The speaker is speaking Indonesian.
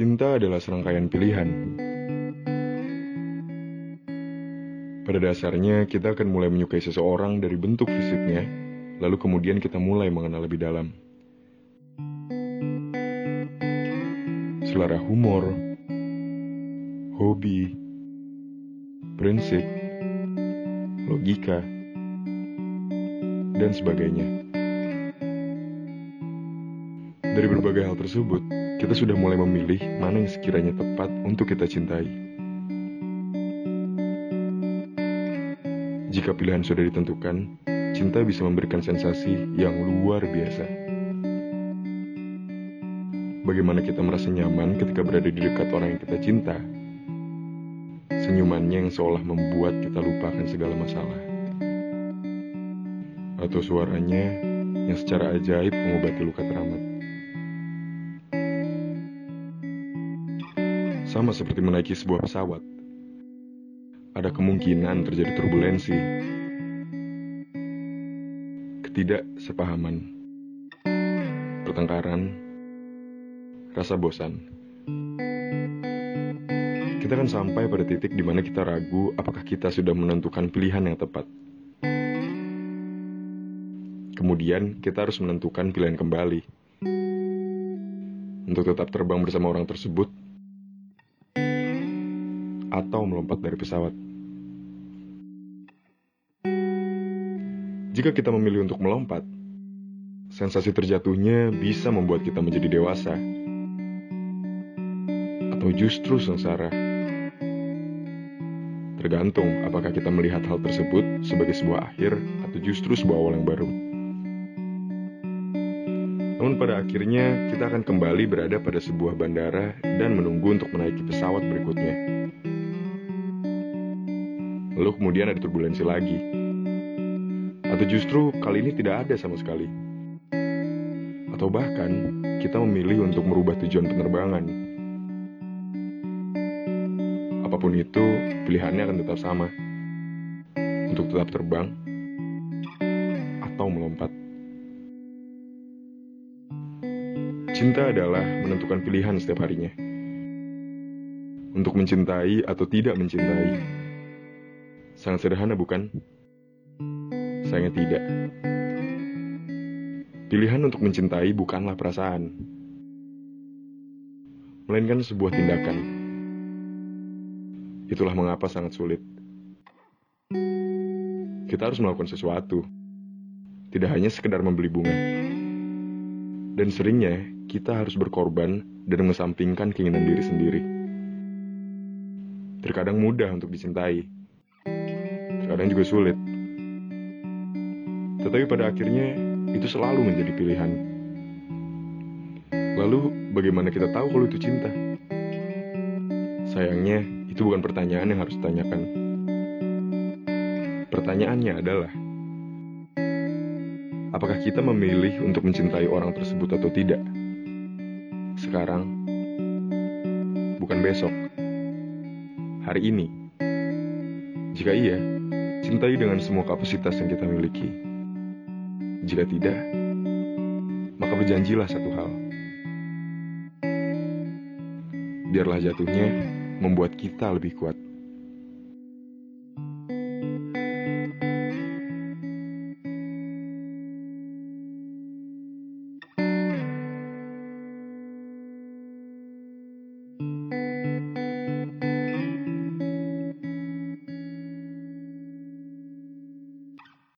Cinta adalah serangkaian pilihan. Pada dasarnya, kita akan mulai menyukai seseorang dari bentuk fisiknya, lalu kemudian kita mulai mengenal lebih dalam. Selera humor, hobi, prinsip, logika, dan sebagainya. Dari berbagai hal tersebut, kita sudah mulai memilih mana yang sekiranya tepat untuk kita cintai. Jika pilihan sudah ditentukan, cinta bisa memberikan sensasi yang luar biasa. Bagaimana kita merasa nyaman ketika berada di dekat orang yang kita cinta? Senyumannya yang seolah membuat kita lupakan segala masalah. Atau suaranya yang secara ajaib mengobati luka teramat. Sama seperti menaiki sebuah pesawat. Ada kemungkinan terjadi turbulensi. Ketidaksepahaman. Pertengkaran. Rasa bosan. Kita akan sampai pada titik di mana kita ragu apakah kita sudah menentukan pilihan yang tepat. Kemudian kita harus menentukan pilihan kembali. Untuk tetap terbang bersama orang tersebut atau melompat dari pesawat. Jika kita memilih untuk melompat, sensasi terjatuhnya bisa membuat kita menjadi dewasa, atau justru sengsara. Tergantung apakah kita melihat hal tersebut sebagai sebuah akhir atau justru sebuah awal yang baru. Namun pada akhirnya kita akan kembali berada pada sebuah bandara dan menunggu untuk menaiki pesawat berikutnya lalu kemudian ada turbulensi lagi. Atau justru kali ini tidak ada sama sekali. Atau bahkan kita memilih untuk merubah tujuan penerbangan. Apa pun itu, pilihannya akan tetap sama. Untuk tetap terbang atau melompat. Cinta adalah menentukan pilihan setiap harinya. Untuk mencintai atau tidak mencintai. Sangat sederhana bukan? Sayangnya tidak. Pilihan untuk mencintai bukanlah perasaan. Melainkan sebuah tindakan. Itulah mengapa sangat sulit. Kita harus melakukan sesuatu. Tidak hanya sekedar membeli bunga. Dan seringnya kita harus berkorban dan mengesampingkan keinginan diri sendiri. Terkadang mudah untuk dicintai kadang juga sulit. Tetapi pada akhirnya itu selalu menjadi pilihan. Lalu bagaimana kita tahu kalau itu cinta? Sayangnya itu bukan pertanyaan yang harus ditanyakan. Pertanyaannya adalah, apakah kita memilih untuk mencintai orang tersebut atau tidak? Sekarang, bukan besok, hari ini. Jika iya, Cintai dengan semua kapasitas yang kita miliki. Jika tidak, maka berjanjilah satu hal. Biarlah jatuhnya membuat kita lebih kuat.